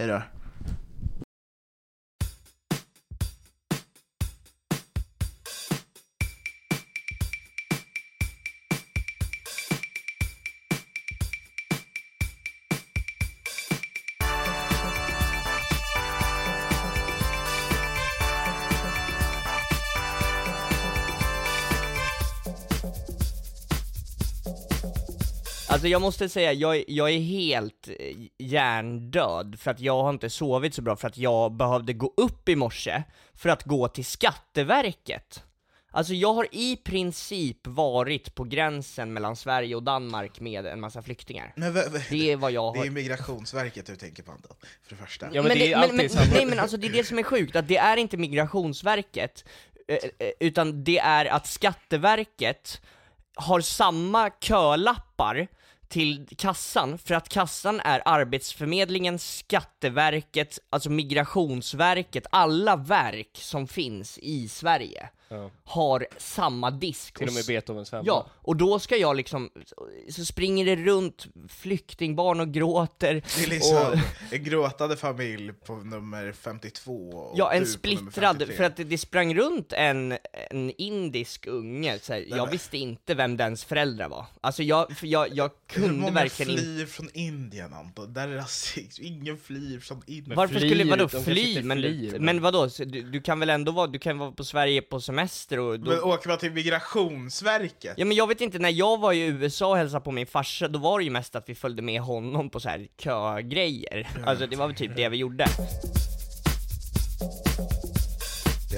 hej då. Alltså jag måste säga, jag, jag är helt eh, hjärndöd för att jag har inte sovit så bra för att jag behövde gå upp i morse för att gå till Skatteverket. Alltså jag har i princip varit på gränsen mellan Sverige och Danmark med en massa flyktingar. Men, v- Det är vad jag Det har... är Migrationsverket du tänker på Anton, för det första. Ja men, det är alltid men, samma. Nej men alltså det är det som är sjukt, att det är inte Migrationsverket, eh, eh, utan det är att Skatteverket har samma kölappar till kassan, för att kassan är Arbetsförmedlingen, Skatteverket, alltså Migrationsverket, alla verk som finns i Sverige. Ja. har samma disk. Till och med Beethovens femma. Ja, och då ska jag liksom, så springer det runt flyktingbarn och gråter. Det är liksom och, en gråtande familj på nummer 52 och Ja, en splittrad, 53. för att det, det sprang runt en, en indisk unge, så här, jag visste inte vem dens föräldrar var. Alltså jag, för jag, jag Hur kunde många verkligen inte... flyr från Indien Anton? Där är rasism, ingen flyr från Indien. Varför flyr, skulle, vadå fly? Men, flyr, men vadå, du, du kan väl ändå vara, du kan vara på Sverige på semester och då, Men åker man till Migrationsverket? Ja men jag vet inte, när jag var i USA och hälsade på min farsa, då var det ju mest att vi följde med honom på så här kögrejer. Alltså det var väl typ det vi gjorde.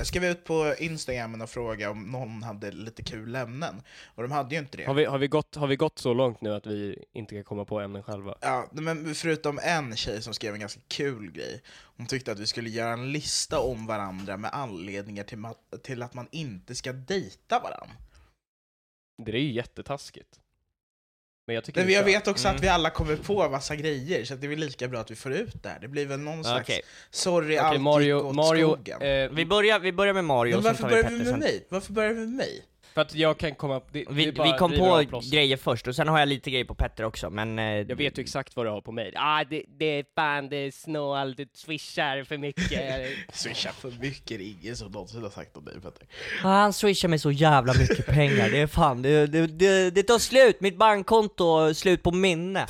Jag skrev ut på Instagram och frågade om någon hade lite kul ämnen, och de hade ju inte det. Har vi, har, vi gått, har vi gått så långt nu att vi inte kan komma på ämnen själva? Ja, men förutom en tjej som skrev en ganska kul grej. Hon tyckte att vi skulle göra en lista om varandra med anledningar till, till att man inte ska dejta varandra. Det är ju jättetaskigt. Men jag Men jag vet också Mm. att vi alla kommer på massa grejer, så att det är väl lika bra att vi får ut det här. Det blir väl någon slags Okej. sorry, Okej, allt gick Mario, åt Mario skogen. eh, Vi börjar, vi börjar med Mario, Men och sen varför tar vi börjar vi med mig? Varför börjar vi med mig? För att jag kan komma... Det, det Vi, bara vi kom på grejer först, och sen har jag lite grejer på Petter också, men... eh, Jag vet ju exakt vad du har på mig. Ah, det, det är fan, det är snål, du swishar för mycket. Swisha för mycket, det är ingen som någonsin har sagt om dig Petter. Ah, Han swishar mig så jävla mycket pengar, det är fan, det, det, det, det tar slut, mitt bankkonto är slut på minne.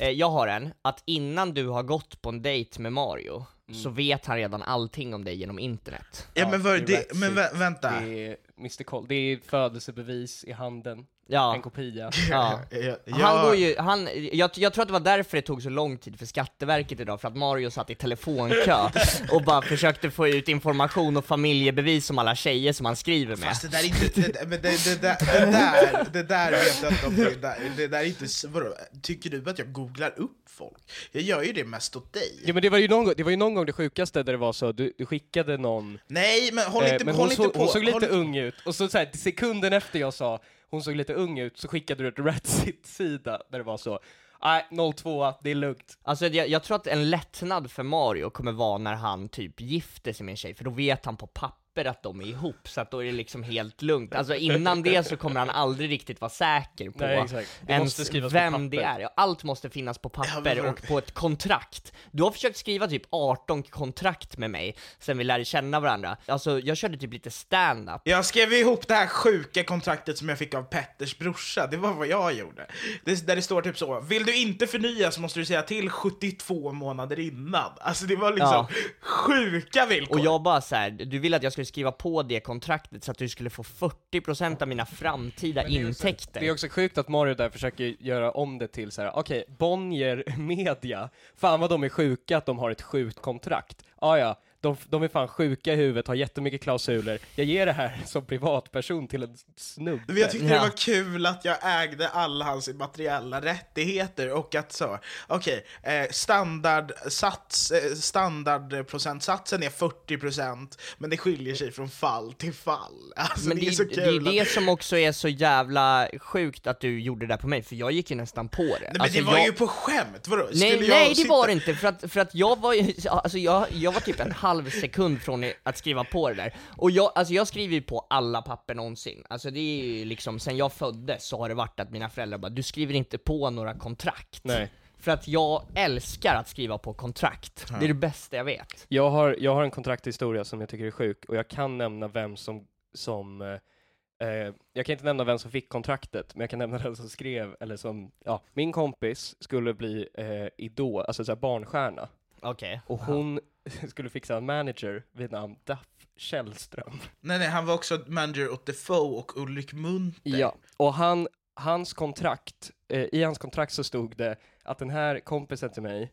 Eh, jag har en, att innan du har gått på en dejt med Mario, så vet han redan allting om dig genom internet. Ja, men, var, det det, men vä vänta. Det Mr. Koll. Det är födelsebevis i handen. Ja. en kopia. Ja. Jag- Han går ju, han, jag, jag tror att det var därför det tog så lång tid för Skatteverket idag, för att Mario satt i telefonkö och bara försökte få ut information och familjebevis om alla tjejer som han skriver med. Fast det där är inte, det, det, men det, det, där, det där, det där vet jag inte om det där, det där är inte, vadå, tycker du att jag googlar upp folk? Jag gör ju det mest åt dig. Ja men det var ju någon gång det, var ju någon gång det sjukaste där det var så, du, du skickade någon Nej, men håll Eh, inte, men håll hon, inte såg, på. hon såg lite håll, ung ut, och så, så här, sekunden efter jag sa hon såg lite ung ut, så skickade du ett Ratsit-sida där det var så Nej, 02, det är lugnt. Alltså jag, jag tror att en lättnad för Mario kommer vara när han typ gifter sig med en tjej, för då vet han på papper att de är ihop, så att då är det liksom helt lugnt. Alltså innan det så kommer han aldrig riktigt vara säker på Nej, ens måste skrivas på vem det papper. är. Allt måste finnas på papper och på ett kontrakt. Du har försökt skriva typ 18 kontrakt med mig sen vi lärde känna varandra. Alltså jag körde typ lite stand-up. Jag skrev ihop det här sjuka kontraktet som jag fick av Petters brorsa, det var vad jag gjorde. Det, där det står typ så, vill du inte förnya så måste du säga till 72 månader innan. Alltså det var liksom Ja. sjuka villkor. Och jag bara så här, du ville att jag skulle skriva på det kontraktet så att du skulle få 40% av mina framtida intäkter. Det är också sjukt att Mario där försöker göra om det till så här. okej, Bonnier Media, fan vad de är sjuka att de har ett sjukt kontrakt. Ah, ja, de, de är fan sjuka i huvudet, har jättemycket klausuler. Jag ger det här som privatperson till en snubbe. Men jag tyckte det var kul att jag ägde alla hans materiella rättigheter och att så, okej, eh, standardsats, eh, standardprocentsatsen är 40% men det skiljer sig från fall till fall. Alltså Men det, det, är så det kul. är det som också är så jävla sjukt att du gjorde det där på mig, för jag gick ju nästan på det. Nej men Alltså, det var jag... ju på skämt, vadå? Nej, Skulle nej jag det sitta- var det inte, för att, för att jag var ju, alltså jag, jag var typ en halv sekund från att skriva på det där. Och jag, alltså jag skriver ju på alla papper någonsin. Alltså det är ju liksom, sen jag föddes så har det varit att mina föräldrar bara, du skriver inte på några kontrakt. Nej. För att jag älskar att skriva på kontrakt. Det är det bästa jag vet. Jag har, jag har en kontrakthistoria som jag tycker är sjuk, och jag kan nämna vem som, som eh, eh, jag kan inte nämna vem som fick kontraktet, men jag kan nämna den som skrev, eller som, ja, min kompis skulle bli eh, idol, alltså såhär barnstjärna, Okej. och hon skulle fixa en manager vid namn Duff Källström. Nej nej, han var också manager åt Defoe och Ulrik Munther. Ja, och han, hans kontrakt, eh, i hans kontrakt så stod det att den här kompisen till mig,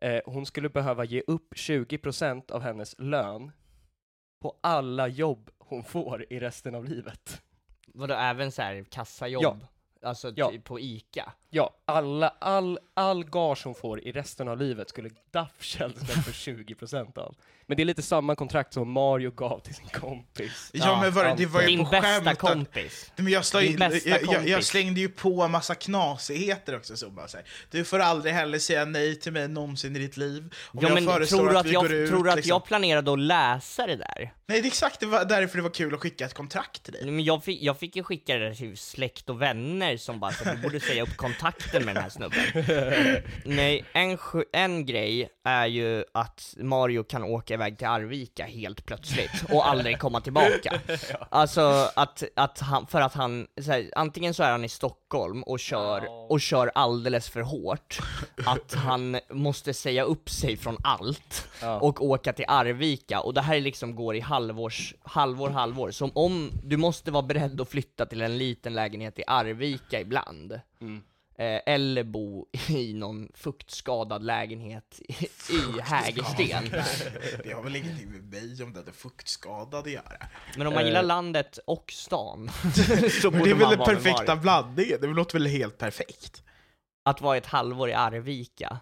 eh, hon skulle behöva ge upp 20% av hennes lön på alla jobb hon får i resten av livet. Vadå, även så här kassajobb? Ja. Alltså Ja. typ på ICA? Ja, alla, all, all gage hon får i resten av livet skulle Duff Källström få 20% av. Men det är lite samma kontrakt som Mario gav till sin kompis. Ja, men var, det var ju Din på bästa skämt att- kompis. Men jag, Din jag, bästa jag, jag, slängde ju på en massa knasigheter också så bara så här. Du får aldrig heller säga nej till mig någonsin i ditt liv. Om Ja jag men tror du att, vi jag, ut, tror du att liksom. jag planerade att läsa det där? Nej det är exakt det var därför det var kul att skicka ett kontrakt till dig. Men jag fick, jag fick ju skicka det till släkt och vänner som bara så du borde säga upp kontakten med den här snubben. Nej, en, en grej är ju att Mario kan åka iväg till Arvika helt plötsligt och aldrig komma tillbaka. Alltså att, att han, för att han, så här, antingen så är han i Stockholm och kör, och kör alldeles för hårt, att han måste säga upp sig från allt och åka till Arvika, och det här liksom går i halvårs, halvår, halvår, som om du måste vara beredd att flytta till en liten lägenhet i Arvika ibland. Eh, eller bo i någon fuktskadad lägenhet i, i Hägersten. Det har väl ingenting med mig om det är fuktskadad att göra. Men om man gillar landet och stan, så borde det är väl den perfekta blandningen, det låter väl helt perfekt. Att vara ett halvår i Arvika.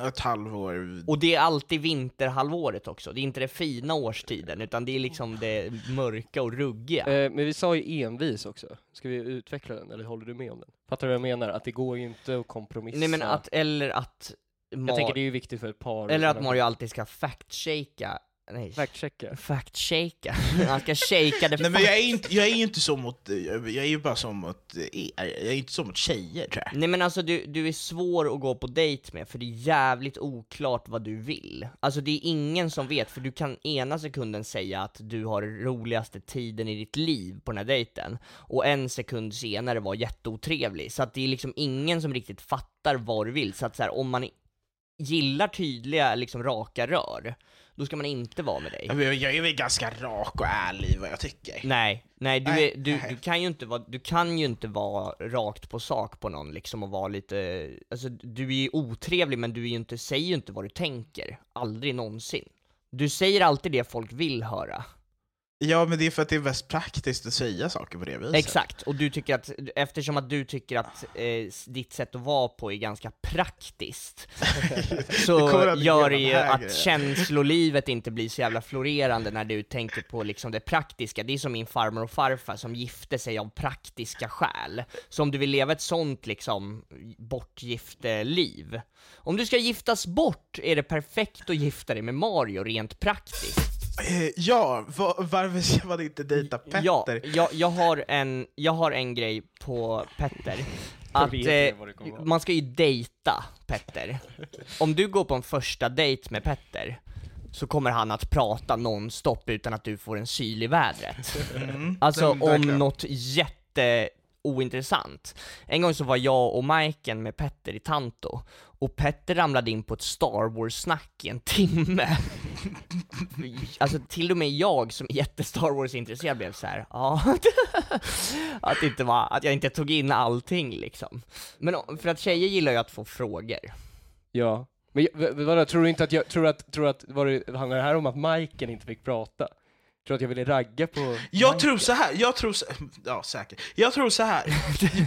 Ett halvår... Och det är alltid vinterhalvåret också, det är inte det fina årstiden, utan det är liksom det mörka och ruggiga. Eh, men vi sa ju envis också. Ska vi utveckla den, eller håller du med om den? Fattar du vad jag menar? Att det går ju inte att kompromissa. Nej men att, eller att Jag Mar- tänker det är ju viktigt för ett par. eller att Mario alltid ska fact-shakea, nej, Fact-checka. fact-shakea, han ska shakea det Nej men jag är, inte, jag är ju inte så mot, jag är ju bara så mot er, jag är inte så mot tjejer tror jag. Nej men alltså du, du är svår att gå på dejt med, för det är jävligt oklart vad du vill. Alltså det är ingen som vet, för du kan ena sekunden säga att du har roligaste tiden i ditt liv på den här dejten, och en sekund senare vara jätteotrevlig. Så att det är liksom ingen som riktigt fattar vad du vill, så att så här, om man gillar tydliga, liksom raka rör, då ska man inte vara med dig. Jag är- väl ganska rak och ärlig vad jag tycker. Nej, nej, du, Nej, är, du, nej. du kan ju inte vara, du kan ju inte vara rakt på sak på någon liksom och vara lite, alltså du är ju otrevlig men du är ju inte, säger ju inte vad du tänker, aldrig någonsin. Du säger alltid det folk vill höra. Ja, men det är för att det är mest praktiskt att säga saker på det viset. Exakt, och du tycker att, eftersom att du tycker att eh, ditt sätt att vara på är ganska praktiskt, Det så att gör det ju att grejen. känslolivet inte blir så jävla florerande när du tänker på liksom det praktiska. Det är som min farmor och farfar som gifte sig av praktiska skäl. Så om du vill leva ett sånt liksom bortgifteliv, om du ska giftas bort är det perfekt att gifta dig med Mario rent praktiskt. Eh, Ja, va- varför ska man inte dejta Petter? Ja, jag, jag, har en, jag har en grej på Petter. Att eh, man ska ju dejta Petter. Om du går på en första dejt med Petter, så kommer han att prata nonstop utan att du får en syl i vädret. Alltså Mm, verkligen. om något jätte ointressant. En gång så var jag och Majken med Petter i Tanto, och Petter ramlade in på ett Star Wars-snack i en timme. Alltså till och med jag som är jätte-Star Wars-intresserad blev så här. ja, att, inte var, att jag inte tog in allting liksom. Men för att tjejer gillar ju att få frågor. Ja. Men vadå, tror du inte att jag, tror att, tror att, var det, handlar det här om att Majken inte fick prata? Tror du att jag ville ragga på Jag tror så här, jag tror så, ja säkert. Jag tror så här.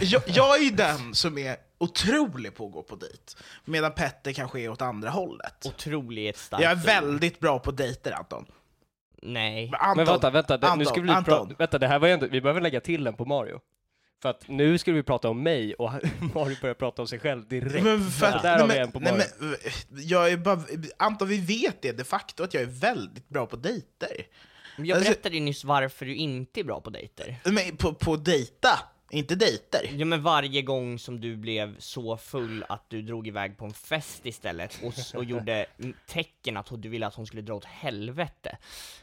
jag, jag är ju den som är otrolig på att gå på dejt, medan Petter kanske är åt andra hållet. Otroligt starkt. Jag är väldigt bra på dejter Anton. Nej. Men Anton, Men vänta, vänta, det, nu Anton, ska vi pra- Anton. vänta, det här var ju ändå, vi behöver lägga till den på Mario. För att nu skulle vi prata om mig och Mario börjar prata om sig själv direkt. Men för att, där nej, har vi men- en på nej, Mario. men, jag är bara, Anton, vi vet det de facto att jag är väldigt bra på dejter. Jag Alltså- berättade ju nyss varför du inte är bra på dejter. Men på, på dejta, inte dejter. Ja men varje gång som du blev så full att du drog iväg på en fest istället och, och gjorde tecken att du ville att hon skulle dra åt helvete.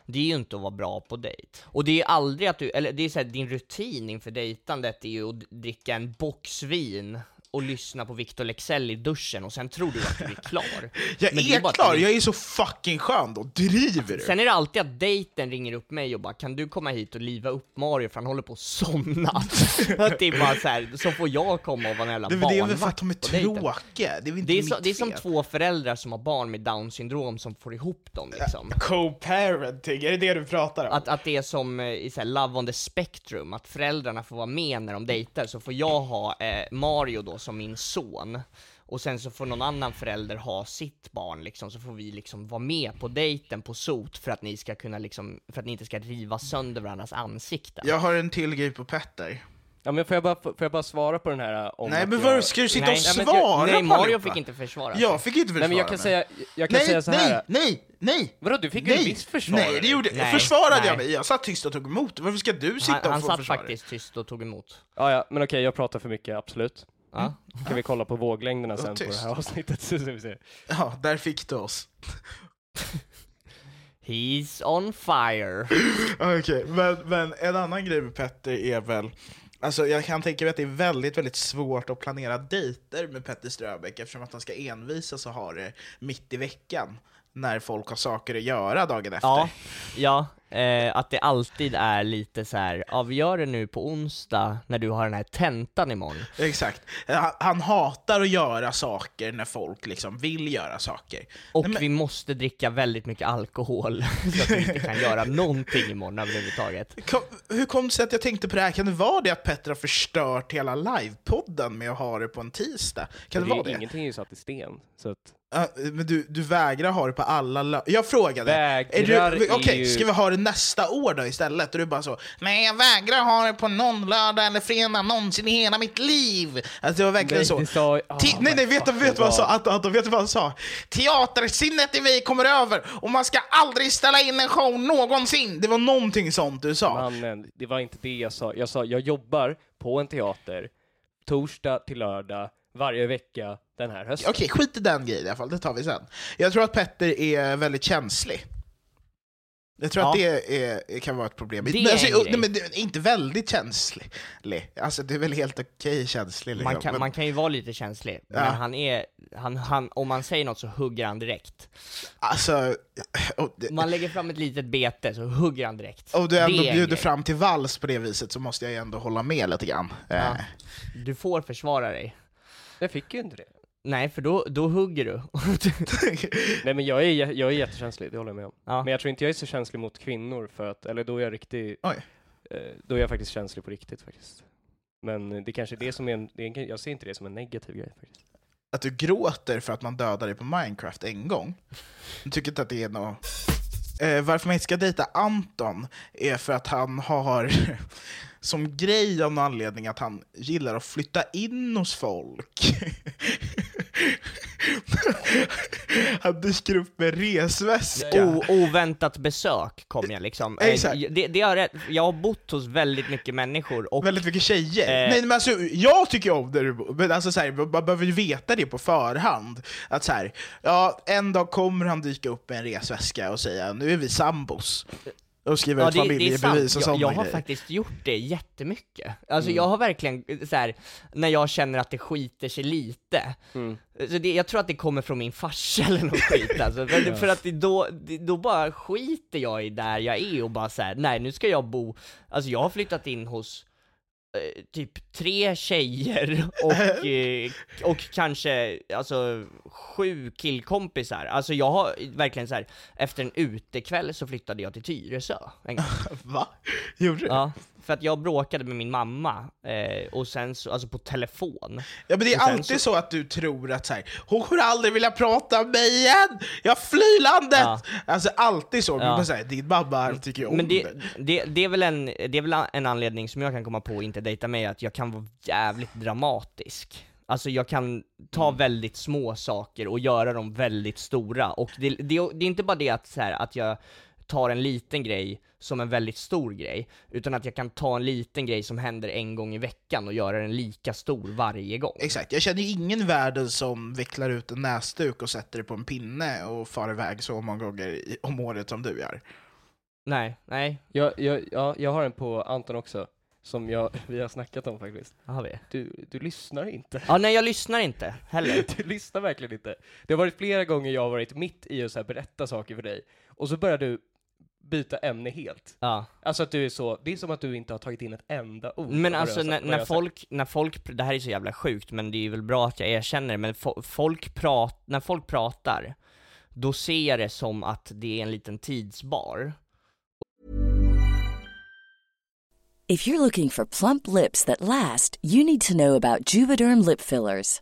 Det är ju inte att vara bra på dejt. Och det är aldrig att du, eller det är så här, din rutin inför dejtandet är ju att dricka en box vin och lyssna på Victor Leksell i duschen och sen tror du att du är klar. Jag Men är att klar, jag är så fucking skön då, driver du? Sen är det alltid att dejten ringer upp mig och bara kan du komma hit och liva upp Mario för han håller på att somna. att det är bara så här, så får jag komma och vara en jävla det, det är väl för att de är tråkiga, det är väl inte Det är, mitt så, det är som fel. två föräldrar som har barn med down syndrom som får ihop dem liksom. Co-parenting, är det det du pratar om? Att, att det är som eh, i så här Love on the Spectrum, att föräldrarna får vara med när de dejtar, så får jag ha eh, Mario då som min son, och sen så får någon annan förälder ha sitt barn liksom, så får vi liksom vara med på dejten på sot för att ni ska kunna liksom, för att ni inte ska riva sönder varandras ansikten. Jag har en till grej på Petter. Ja men får jag bara, får jag bara svara på den här uh, om Nej men jag... vadå, ska du sitta Nej, och nej, svara Nej, på Mario fick inte försvara sig. Jag fick inte försvara Nej men jag kan mig. säga, jag kan nej, säga så nej, här. nej, nej! Vadå, du fick ju nej, visst försvara Nej, det gjorde Nej, Försvarade nej. jag mig? Jag satt tyst och tog emot. Varför ska du sitta Han, och han få satt försvara dig? faktiskt tyst och tog emot. Ja, ja, men okej, jag pratar för mycket, absolut. Ja. Kan vi kolla på våglängderna sen på det tyst. här avsnittet så ska vi se. Ja, där fick du oss. He's on fire. Okej, men, men en annan grej med Petter är väl Alltså jag kan tänka mig att det är väldigt, väldigt svårt att planera dejter med Petter Ströbeck eftersom att han ska envisas och ha det mitt i veckan när folk har saker att göra dagen efter. Ja, ja eh, att det alltid är lite så här, ja vi gör det nu på onsdag när du har den här tentan imorgon. Exakt. Han, han hatar att göra saker när folk liksom vill göra saker. Och Nej, men- vi måste dricka väldigt mycket alkohol så att vi inte kan göra någonting imorgon överhuvudtaget. Kom, hur kom det sig att jag tänkte på det här? Kan det vara det att Petter har förstört hela livepodden med att ha det på en tisdag? Kan det, det vara det? Ingenting är ju satt i sten, så att... Ja, men du, du vägrar ha det på alla Jag frågade. Vägrar är du, Okej, ju- ska vi ha det nästa år då istället? Och du bara så, nej jag vägrar ha det på någon lördag eller fredag någonsin i hela mitt liv. Alltså det var verkligen Nej, så. sa... Ti- nej, nej, vet du vet du vad han sa? Anton, Anton, vet du vad han sa? Teatersinnet i mig kommer över och man ska aldrig ställa in en show någonsin. Det var någonting sånt du sa. Mannen, det var inte det jag sa. Jag sa, jag jobbar på en teater, torsdag till lördag, varje vecka den här hösten. Okej, skit i den grejen i alla fall, det tar vi sen. Jag tror att Petter är väldigt känslig. Jag tror Ja. att det är, kan vara ett problem. Det Men är alltså, nej, men inte väldigt känslig. Alltså det är väl helt okej känslig liksom. Man kan, men, man kan ju vara lite känslig, men Ja. han är, han, han, om man säger något så hugger han direkt. Alltså, det, Om man lägger fram ett litet bete så hugger han direkt. och du ändå Det bjuder fram till vals på det viset så måste jag ju ändå hålla med lite grann. Eh, Du får försvara dig. Jag fick ju inte det. Nej, för då, då hugger du. Nej men jag är, jä- jag är jättekänslig, det håller jag med om. ja. Men jag tror inte jag är så känslig mot kvinnor för att, eller då är jag riktigt, Oj. eh, då är jag faktiskt känslig på riktigt faktiskt. Men det kanske är det som är en, det är en, jag ser inte det som en negativ grej faktiskt. att du gråter för att man dödar dig på Minecraft en gång. Jag tycker inte att det är något... Eh, varför man inte ska dejta Anton är för att han har som grej av någon anledning att han gillar att flytta in hos folk. han dyker upp med resväska. O, oväntat besök kom jag liksom. Eh, Exakt. Det, det har rätt, jag har bott hos väldigt mycket människor och Väldigt mycket tjejer. Eh. Nej, men alltså, jag tycker om det du bor, men alltså, så här, man behöver ju veta det på förhand. Att så här, ja, en dag kommer han dyka upp med en resväska och säga nu är vi sambos. Och skriva Ja, ut det, det familjebevis och sant. Jag, sådana jag har grejer. faktiskt gjort det jättemycket. Alltså Mm. jag har verkligen, så här, när jag känner att det skiter sig lite. Mm. Så det, jag tror att det kommer från min farsa eller något skit alltså. För, för att det, då, det, då bara skiter jag i där jag är och bara så här: nej nu ska jag bo, alltså jag har flyttat in hos typ tre tjejer och, eh, och kanske alltså sju killkompisar. Alltså jag har verkligen så här efter en utekväll så flyttade jag till Tyresö en gång. Va? Gjorde du? Ja. Ja, för att jag bråkade med min mamma, eh, och sen så, alltså på telefon. men det är alltid så... så- att du tror att så här, hon kommer aldrig vilja prata med mig igen! Jag flyr landet! Ja. Alltså alltid så, men Ja. bara så här, din mamma tycker ju om Men det, det. det, det, är väl en, det är väl en anledning som jag kan komma på att inte dejta mig, att jag kan vara jävligt dramatisk. Alltså jag kan ta Mm. väldigt små saker och göra dem väldigt stora, och det, det, det är inte bara det att, så här, att jag tar en liten grej som en väldigt stor grej, utan att jag kan ta en liten grej som händer en gång i veckan och göra den lika stor varje gång. Exakt, jag känner ju ingen världen som vecklar ut en näsduk och sätter det på en pinne och far iväg så många gånger om året som du gör. Nej, nej, Jag, jag, ja, jag har en på Anton också, som jag, vi har snackat om faktiskt. har vi? Du, du lyssnar inte. Ja, nej jag lyssnar inte heller. Du lyssnar verkligen inte. Det har varit flera gånger jag har varit mitt i att så här berätta saker för dig, och så börjar du byta ämne helt. Ja. Alltså att du är så, det är som att du inte har tagit in ett enda ord. Men alltså när, när folk, när folk, det här är så jävla sjukt men det är väl bra att jag erkänner det, men fo- folk prat, när folk pratar, då ser jag det som att det är en liten tidsbar. If you're looking for plump lips that last, you need to know about Juvederm lip fillers.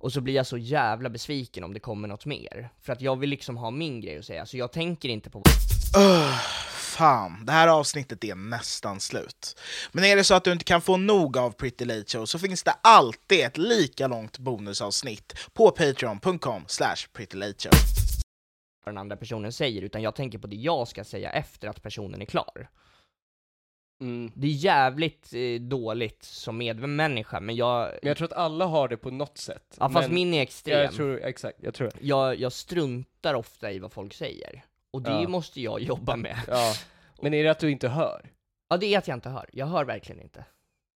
Och så blir jag så jävla besviken om det kommer något mer. För att jag vill liksom ha min grej att säga, så jag tänker inte på Öh, fan, det här avsnittet är nästan slut. Men är det så att du inte kan få nog av Pretty Late Show så finns det alltid ett lika långt bonusavsnitt på patreon.com slash prettylateshow. vad den andra personen säger, utan jag tänker på det jag ska säga efter att personen är klar. Mm. Det är jävligt eh, dåligt som medmänniska, men jag... Men jag tror att alla har det på något sätt. Ja, fast men, min är Ja, extrem. jag tror, exakt, jag tror det. jag, jag struntar ofta i vad folk säger. Och det Ja. måste jag jobba med. Ja. Men är det att du inte hör? Ja, det är att jag inte hör. Jag hör verkligen inte.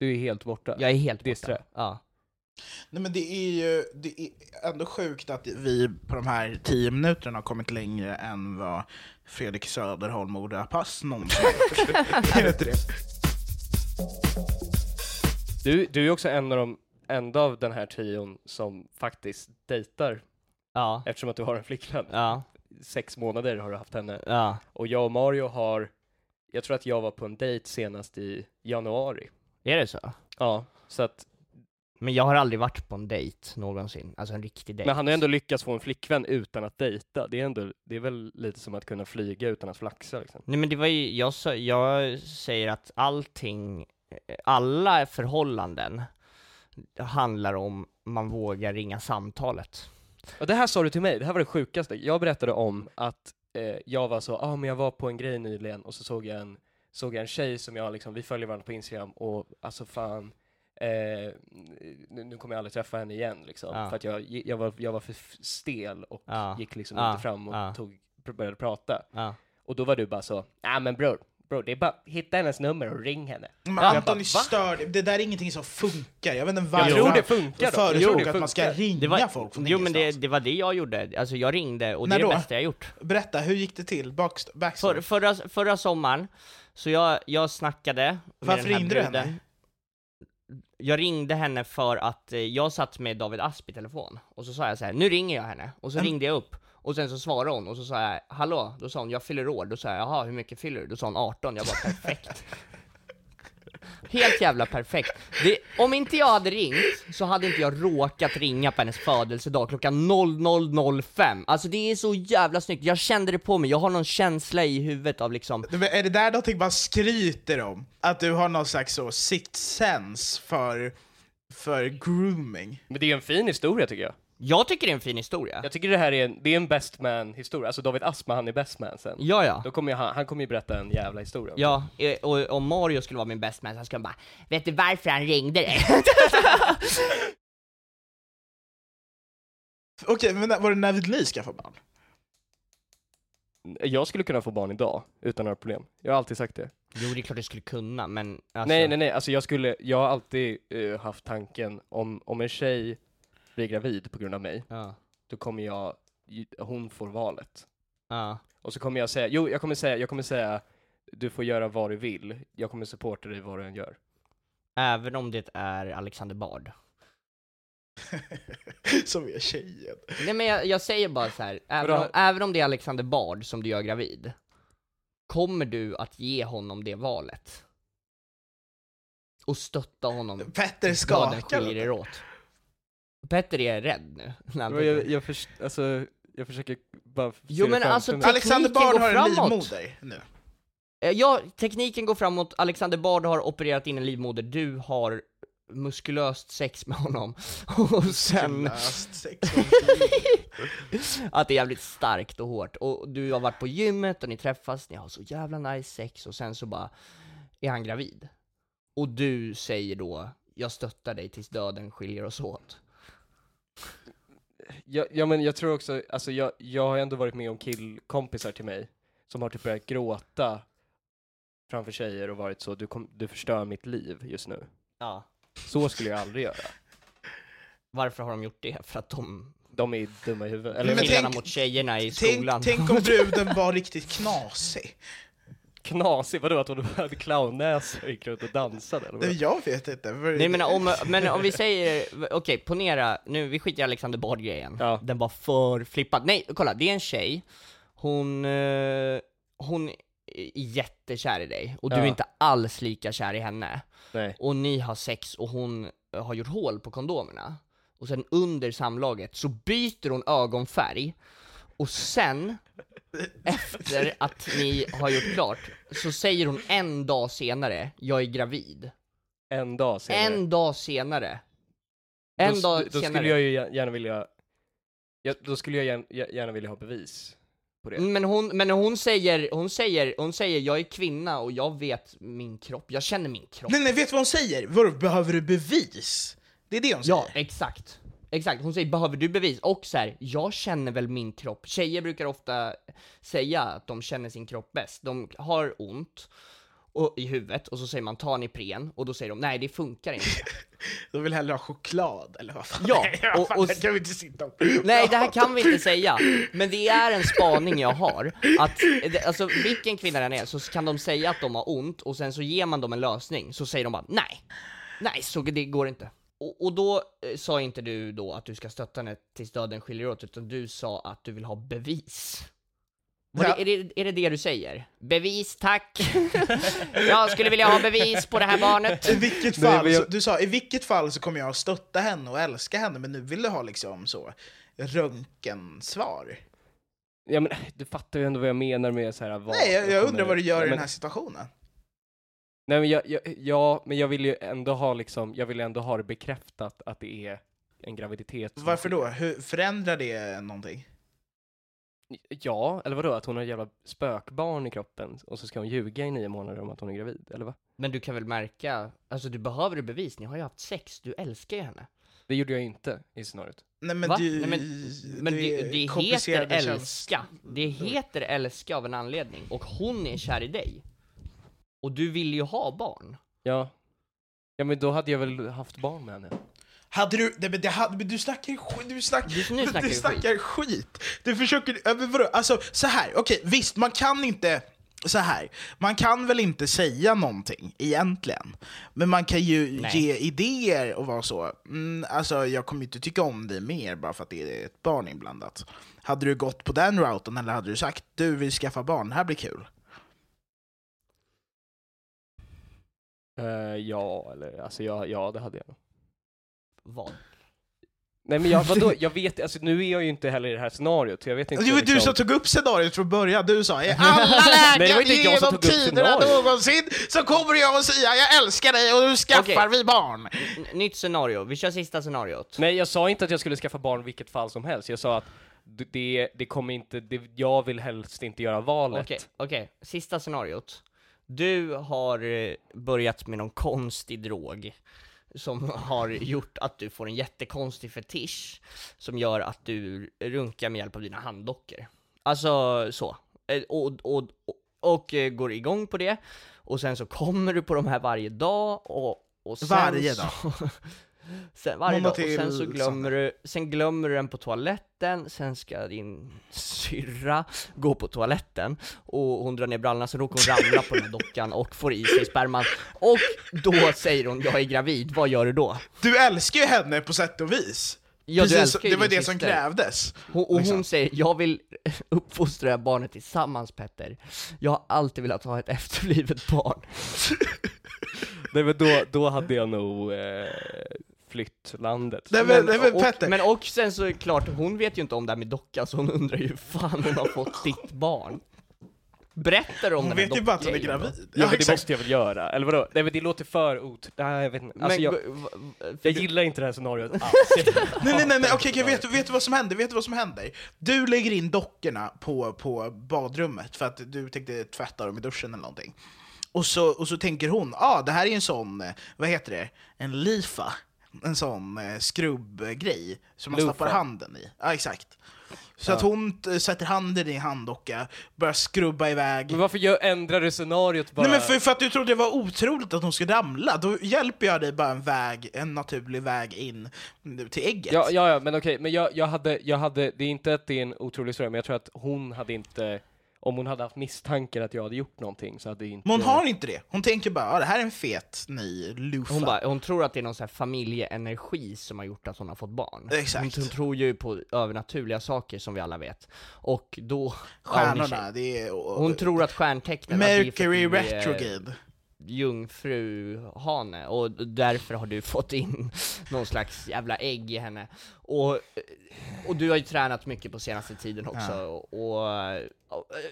Du är helt borta? Jag är helt borta. strä. Ja. Nej men det är ju det är ändå sjukt att vi på de här tio minuterna har kommit längre än vad Fredrik Söderholm och Oda Pass någonsin har inte det? Du, du är också en av de enda av den här trion som faktiskt dejtar Ja. eftersom att du har en flickvän. Ja. Sex månader har du haft henne. Ja. Och jag och Mario har, jag tror att jag var på en dejt senast i januari. Är det så? Ja, så att, Men jag har aldrig varit på en dejt någonsin. Alltså en riktig dejt. men han har ändå lyckats få en flickvän utan att dejta. Det är ändå, det är väl lite som att kunna flyga utan att flaxa liksom. Nej men det var ju, jag, jag säger att allting, alla förhållanden handlar om man vågar ringa samtalet. Och det här sa du till mig, det här var det sjukaste. Jag berättade om att eh, jag var så, ja ah, men jag var på en grej nyligen och så såg jag en, såg jag en tjej som jag liksom, vi följer varandra på Instagram och alltså fan, eh, nu, nu kommer jag aldrig träffa henne igen liksom. Ja. För att jag, jag, var, jag var för stel och Ja. gick liksom Ja. inte fram och Ja. tog, började prata. Ja. Och då var du bara så, nej men bror, bror det är bara hitta hennes nummer och ring henne. Men Jag Anton bara, är störd, det där är ingenting som funkar. Jag vet inte Jag varför tror han det funkar. Jag tror det att man ska funkar. ringa Det var, folk från jo men det, det var det jag gjorde, alltså jag ringde och När det är det bästa jag gjort. Berätta, hur gick det till? Backst-? För, förra, förra sommaren, så jag, jag snackade med Varför den här ringde du bruden. henne? Jag ringde henne för att eh, jag satt med David Asp i telefon, och så sa jag så här: nu ringer jag henne, och så Mm. ringde jag upp, och sen så svarade hon, och så sa jag hallå, då sa hon jag fyller år, då sa jag jaha hur mycket fyller du? Då sa hon 18, jag var perfekt. Helt jävla perfekt. Det, om inte jag hade ringt, så hade inte jag råkat ringa på hennes födelsedag klockan 00.05. Alltså det är så jävla snyggt, jag kände det på mig, jag har någon känsla i huvudet av liksom Men Är det där någonting man skryter om? Att du har någon slags så sixth sense för, för grooming? Men det är en fin historia tycker jag. Jag tycker det är en fin historia. Jag tycker det här är en, det är en best man historia, alltså David Asma han är best man sen. Ja, ja. Då kommer ju han, han kommer ju berätta en jävla historia. Ja, eh, och om Mario skulle vara min best man så skulle han bara Vet du varför han ringde dig? Okej, men var det när vill ni skaffa barn? Jag skulle kunna få barn idag, utan några problem. Jag har alltid sagt det. jo, det är klart du skulle kunna, men alltså, Nej, nej, nej, alltså jag skulle, jag har alltid eh, haft tanken, om, om en tjej blir gravid på grund av mig, Ja, då kommer jag, hon får valet. ja. Och så kommer jag säga, jo, jag kommer säga, jag kommer säga, du får göra vad du vill, jag kommer supporta dig vad du än gör. Även om det är Alexander Bard. Som är tjejen. Nej men jag, jag säger bara så här. Även, Vadå? om, även om det är Alexander Bard som du gör gravid, kommer du att ge honom det valet? Och stötta honom Petter skakar. skiljer er åt? Petter är rädd nu. Jag, jag, jag, förs- alltså, jag försöker bara Jo, men alltså, mig. te- Alexander Tekniken Bard går har en livmoder nu. Eh, Ja, tekniken går framåt, Alexander Bard har opererat in en livmoder, du har muskulöst sex med honom, och sen Löst sex att det är jävligt starkt och hårt, och du har varit på gymmet och ni träffas, ni har så jävla nice sex, och sen så bara är han gravid. Och du säger då, jag stöttar dig tills döden skiljer oss åt. Ja, ja men jag tror också, alltså jag, jag har ändå varit med om killkompisar till mig som har typ börjat gråta framför tjejer och varit så, du, kom, du förstör mitt liv just nu. Ja. Så skulle jag aldrig göra. Varför har de gjort det? För att de, De är dumma i huvudet. Men Eller tänk- killarna mot tjejerna i skolan. Tänk, tänk om bruden var riktigt knasig. Knasig, vadå att hon hade clownnäsa och gick runt och dansade? Eller? Jag vet inte. Nej men om, men om vi säger, okej ponera, nu vi skiter i Alexander Bard-grejen, Ja. den var för flippad. Nej, kolla, det är en tjej, hon, eh, hon är jättekär i dig, och du Ja. är inte alls lika kär i henne. Nej. Och ni har sex och hon eh, har gjort hål på kondomerna. Och sen under samlaget så byter hon ögonfärg, Och sen, efter att ni har gjort klart, så säger hon en dag senare, jag är gravid. En dag senare. En dag senare. En då, dag då senare. skulle jag ju gär- gärna vilja, ja, då skulle jag gärna, gärna vilja ha bevis på det. Men hon, men hon säger, hon säger, hon säger jag är kvinna och jag vet min kropp, jag känner min kropp. Nej nej, vet du vad hon säger? Vadå, behöver du bevis? Det är det hon säger. Ja, exakt. Exakt, hon säger behöver du bevis? Och så här, jag känner väl min kropp. Tjejer brukar ofta säga att de känner sin kropp bäst. De har ont och, i huvudet och så säger man ta en Ipren och då säger de nej det funkar inte. De vill hellre ha choklad, eller vad fan? Ja, och- och- det kan vi inte sitta och... Nej, det här kan vi inte säga, men det är en spaning jag har, att alltså vilken kvinna den är, så kan de säga att de har ont, och sen så ger man dem en lösning, så säger de bara nej, nej, så det går inte. Och, och då eh, sa inte du då att du ska stötta henne tills döden skiljer åt, utan du sa att du vill ha bevis. Var Ja. det, är, det, är det det du säger? Bevis tack! jag skulle vilja ha bevis på det här barnet. I vilket Nej, fall, men jag- så, du sa i vilket fall så kommer jag att stötta henne och älska henne, men nu vill du ha liksom så röntgensvar. Ja men du fattar ju ändå vad jag menar med så här vad Nej, jag, jag undrar vad du gör Ja, i den här situationen. Nej men jag, jag, ja, men jag vill ju ändå ha liksom, jag vill ändå ha det bekräftat att det är en graviditet. Varför då? Hur förändrar det någonting? Ja, eller vadå? Att hon har ett jävla spökbarn i kroppen och så ska hon ljuga i nio månader om att hon är gravid, eller va? Men du kan väl märka, alltså du behöver bevis, ni har ju haft sex, du älskar ju henne. Det gjorde jag inte i scenariot. Nej men Va? du... Nej, men men du det, är det heter älska. Det heter älska av en anledning. Och hon är kär i dig. Och du vill ju ha barn. Ja. Ja men då hade jag väl haft barn med henne. Hade du, nej, men det hade, men du snackar ju skit, du snackar, Du- nu snackar du du snackar skit. Du försöker, ja, men vadå, alltså så här, okej visst man kan inte, så här, man kan väl inte säga någonting egentligen, men man kan ju Nej. ge idéer och vara så, mm, alltså jag kommer inte tycka om dig mer bara för att det är ett barn inblandat. Hade du gått på den routen eller hade du sagt du vill skaffa barn, det här blir kul? Eh, ja, eller alltså ja, ja det hade jag nog. Vad? Nej men jag, vadå, jag vet, alltså nu är jag ju inte heller i det här scenariot, så jag vet inte Det var du liksom- som tog upp scenariot från början, du sa i alla Nej, lägen som genom tiderna någonsin så kommer jag att säga jag älskar dig och nu skaffar Okej. vi barn. N- nytt scenario, vi kör sista scenariot. Nej jag sa inte att jag skulle skaffa barn i vilket fall som helst, jag sa att det, det kommer inte, det, jag vill helst inte göra valet. Okej, okej, sista scenariot. Du har eh, börjat med någon konstig drog som har gjort att du får en jättekonstig fetisch som gör att du runkar med hjälp av dina handdockor. Alltså så. Eh, Och, och, och, och eh, går igång på det, och sen så kommer du på de här varje dag, och, och sen Varje så, dag? Sen, varje dag, och sen så glömmer du, sen glömmer du den på toaletten, sen ska din syrra gå på toaletten, och hon drar ner brallorna, så råkar hon ramla på den här dockan och får i sig sperman, och då säger hon 'jag är gravid', vad gör du då? Du älskar ju henne på sätt och vis. Ja, du Precis, det var det som syster. krävdes. Hon, och Liksom. hon säger 'Jag vill uppfostra det här barnet tillsammans Petter, jag har alltid velat ha ett efterblivet barn' Nej men då, då hade jag nog eh, flytt landet. Nej men, nej, men och, Petter, men och sen så är det klart, hon vet ju inte om det här med docka, så hon undrar ju fan hon har fått ditt barn. Berättar om hon den här vet ju bara att hon är dockgrejen då? gravid. Ja, men det exakt. måste jag väl göra, eller vadå? Nej men det låter för ot... Nej jag vet inte. Alltså, Men, jag, v- v- jag gillar inte det här scenariot alls. Nej nej nej, nej okej, okej, vet, du- vet du vad som händer? Vet du vad som händer? Du lägger in dockorna på, på badrummet för att du tänkte tvätta dem i duschen eller någonting. Och så, och så tänker hon, ja ah, det här är en sån, eh, vad heter det, en lifa. En sån eh, skrubbgrej som man Lufa. stoppar handen i. Ja exakt. Så att hon eh, sätter handen i en handdocka, börjar skrubba iväg. Men varför gör, ändrar du scenariot bara? Nej men för, för att du trodde det var otroligt att hon skulle ramla, då hjälper jag dig bara en väg, en naturlig väg in till ägget. Ja, ja, ja, men okej, men jag, jag, hade, jag hade, det är inte att det är en otrolig historia, men jag tror att hon hade inte, om hon hade haft misstankar att jag hade gjort någonting så hade inte... Men hon har inte det. Hon tänker bara, ah, det här är en fet ny lufa. Hon, bara, hon tror att det är någon sån här familjeenergi som har gjort att hon har fått barn. Exakt. Hon, hon tror ju på övernaturliga saker som vi alla vet. Och då... ja, hon Stjärnorna, det är... och- Hon tror att stjärntecknen... att det är för Mercury att vi är- retrograde. Jungfruhane, och därför har du fått in någon slags jävla ägg i henne. Och, och du har ju tränat mycket på senaste tiden också, Ja. och, och...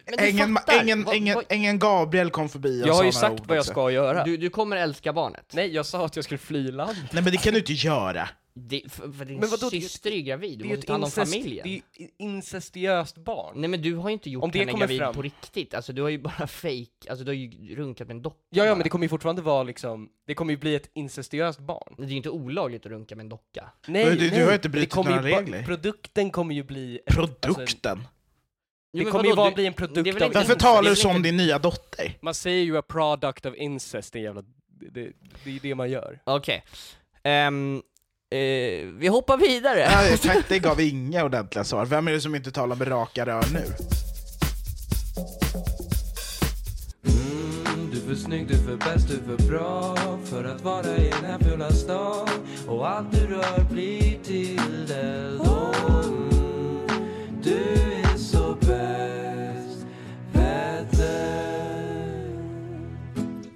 Men du Ängen, fattar, ängen, vad- ängen, vad- ängen Gabriel kom förbi och Jag har ju sagt vad jag också. ska göra. du, du kommer älska barnet. Nej, jag sa att jag skulle fly land. Nej men det kan du inte göra. Det, för, för din Men vadå, det är ju- syster är ju gravid, du ju måste ett ta hand om incest, familjen. det är ju incestiöst barn. Nej men du har ju inte gjort Om det henne kommer gravid fram- på riktigt, alltså du har ju bara fake, alltså du har ju runkat med en docka Ja, ja, bara. men det kommer ju fortfarande vara liksom, det kommer ju bli ett incestiöst barn. Det är ju inte olagligt att runka med en docka. Nej, Men du- du nej, har inte brutit några ju ba- regler. Produkten kommer ju bli... ett- Alltså, Produkten. det kommer ju bara bli en produkt det är väl av... inte- Varför talar du som inte- din nya dotter? Man säger ju a product of incest, det är jävla... Det, det, det är det man gör. Okej. Ehm, eh, vi hoppar vidare. Ja, tack, det gav inga ordentliga svar. Vem är det som inte talar med raka rör nu? Mm, du är för snygg, du är för bäst, du är för bra För att vara i den här fula stan Och allt du rör blir till eld Och, mm, Du är så bäst Petter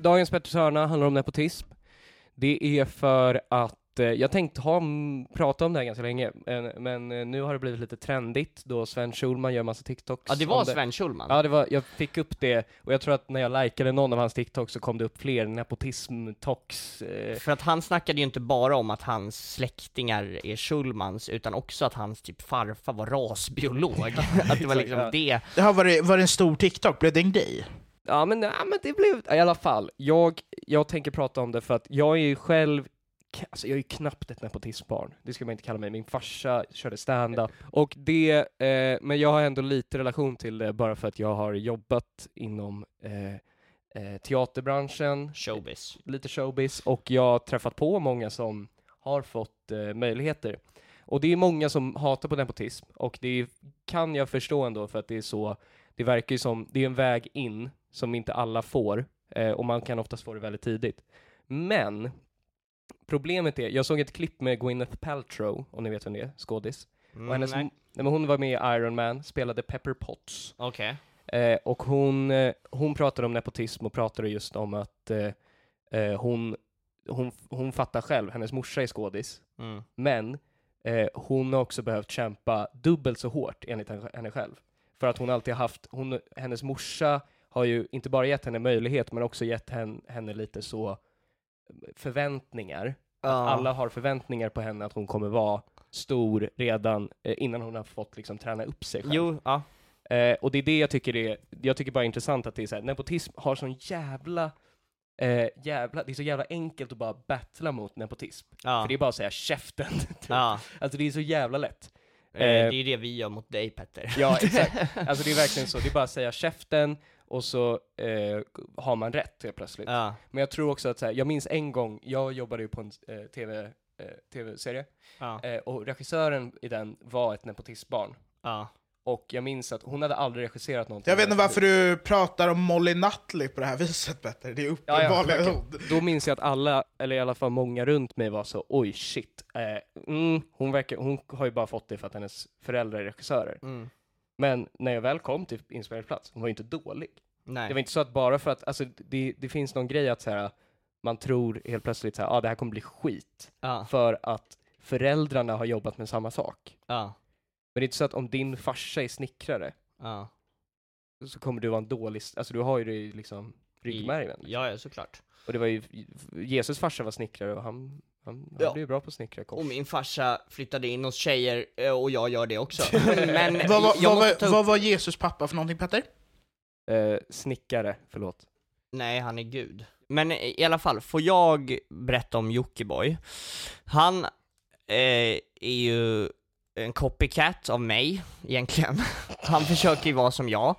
Dagens Petters hörna handlar om nepotism. Det är för att jag tänkte ha, prata om det här ganska länge, men, men eh, nu har det blivit lite trendigt då Sven Schulman gör massa TikToks Ja, det var Sven Schulman. Ja, det var, jag fick upp det, och jag tror att när jag likade någon av hans TikToks så kom det upp fler nepotism-toks. Eh, För att han snackade ju inte bara om att hans släktingar är Schulmans, utan också att hans typ farfar var rasbiolog. att det var liksom Exakt, det. Det har varit, var det en stor TikTok? Blev det en grej? Ja men, ja, men det blev, i alla fall, jag, jag tänker prata om det för att jag är ju själv, alltså jag är ju knappt ett nepotismbarn, det ska man inte kalla mig, min farsa körde stand-up, och det, eh, men jag har ändå lite relation till det bara för att jag har jobbat inom eh, eh, teaterbranschen, Showbiz. lite showbiz, och jag har träffat på många som har fått eh, möjligheter. Och det är många som hatar på nepotism, och det kan jag förstå ändå för att det är så, det verkar ju som, det är en väg in som inte alla får, eh, och man kan oftast få det väldigt tidigt. Men, problemet är, jag såg ett klipp med Gwyneth Paltrow, om ni vet vem det är, skådis. Mm, och hennes, nej. nej, men hon var med i Iron Man, spelade Pepper Potts. Okej. Eh, och hon, eh, hon pratade om nepotism och pratade just om att eh, eh, hon, hon, hon fattar själv, hennes morsa är skådis, Mm. men eh, hon har också behövt kämpa dubbelt så hårt enligt henne henne själv. För att hon alltid har haft, hon, hennes morsa har ju inte bara gett henne möjlighet, men också gett henne, henne lite så förväntningar. Ja. Att alla har förväntningar på henne att hon kommer vara stor redan eh, innan hon har fått liksom träna upp sig själv. Jo, ja. Eh, och det är det jag tycker är, jag tycker bara är intressant att det är så här, nepotism har sån jävla, eh, jävla, det är så jävla enkelt att bara battla mot nepotism. Ja. För det är bara att säga käften. typ. Ja. Alltså det är så jävla lätt. Eh, det är ju det vi gör mot dig Petter. Ja, exakt. Alltså det är verkligen så, det är bara att säga käften och så eh, har man rätt helt plötsligt. Ja. Men jag tror också att så här, jag minns en gång, jag jobbade ju på en eh, TV, eh, tv-serie, Ja. eh, och regissören i den var ett nepotistbarn. Ja. Och jag minns att hon hade aldrig regisserat någonting. Jag vet inte varför du pratar om Molly Nutley på det här viset Petter, det är Ja, ja, uppenbarligen verkligen. Då minns jag att alla, eller i alla fall många runt mig var så, oj shit, eh, mm, hon, verkar, hon har ju bara fått det för att hennes föräldrar är regissörer. Mm. Men när jag väl kom till inspelningsplats, hon var ju inte dålig. Nej. Det var inte så att bara för att, alltså det, det finns någon grej att så här, man tror helt plötsligt så här, ah, det här kommer bli skit. Ja. För att föräldrarna har jobbat med samma sak. Ja. Men det är inte så att om din farsa är snickrare, Ja. så kommer du vara en dålig, alltså du har ju det liksom ryggmärgen. Ja, ja, såklart. Och det var ju, Jesus farsa var snickrare och han, han, han Ja. ju bra på att snickra kors. Och min farsa flyttade in hos tjejer, eh, och jag gör det också. Men vad, var, jag vad, upp... vad var Jesus pappa för någonting Petter? Eh, snickare, förlåt. Nej, han är gud. Men i alla fall, får jag berätta om Jockiboi? Han eh, är ju en copycat av mig, egentligen. Han försöker ju vara som jag.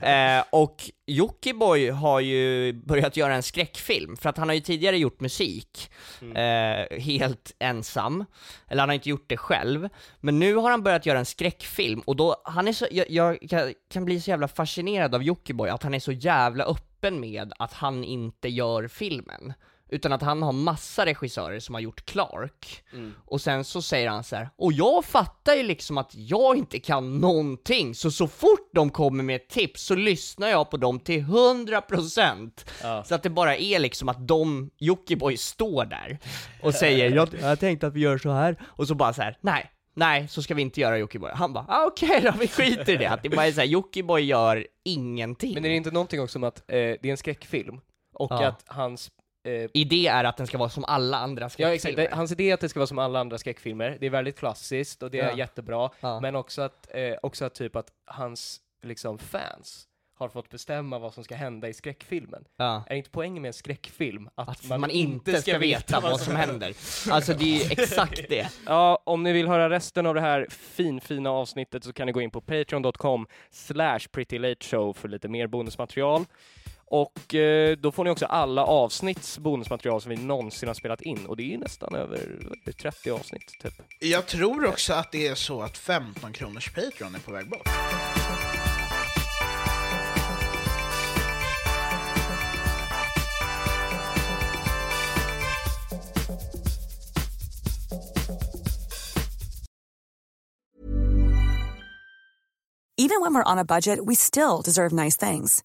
Eh, och Jockiboi har ju börjat göra en skräckfilm, för att han har ju tidigare gjort musik, eh, helt ensam. Eller han har inte gjort det själv. Men nu har han börjat göra en skräckfilm, och då, han är så, jag, jag kan, kan bli så jävla fascinerad av Jockiboi, att han är så jävla öppen med att han inte gör filmen. Utan att han har massa regissörer som har gjort Clark. Mm. Och sen så säger han så här, och jag fattar ju liksom att jag inte kan någonting, så så fort de kommer med ett tips så lyssnar jag på dem till 100%. Ja. Så att det bara är liksom att de, Jockiboi står där och säger jag, jag tänkte att vi gör så här, och så bara så här, nej, nej, så ska vi inte göra Jockiboi. Han bara, ah, okej då, vi skiter i det. Att det bara är såhär, Jockiboi gör ingenting. Men är det inte någonting också om att eh, det är en skräckfilm, och Ja. att hans... Eh, Idé är att den ska vara som alla andra ja, skräckfilmer. exakt. Det, hans idé är att det ska vara som alla andra skräckfilmer, det är väldigt klassiskt och det är Ja. jättebra, Ja. men också att, eh, också att typ att hans liksom fans har fått bestämma vad som ska hända i skräckfilmen. Ja. Är inte poängen med en skräckfilm att, Att man, inte ska veta vad som händer. Alltså det är ju exakt det. Ja, om ni vill höra resten av det här finfina avsnittet så kan ni gå in på patreon.com slash prettylateshow för lite mer bonusmaterial. Och eh, då får ni också alla avsnitts bonusmaterial som vi någonsin har spelat in och det är nästan över vad är det, 30 avsnitt typ. Jag tror också att det är så att 15 kronors Patreon är på väg bort. Even when we're on a budget, we still deserve nice things.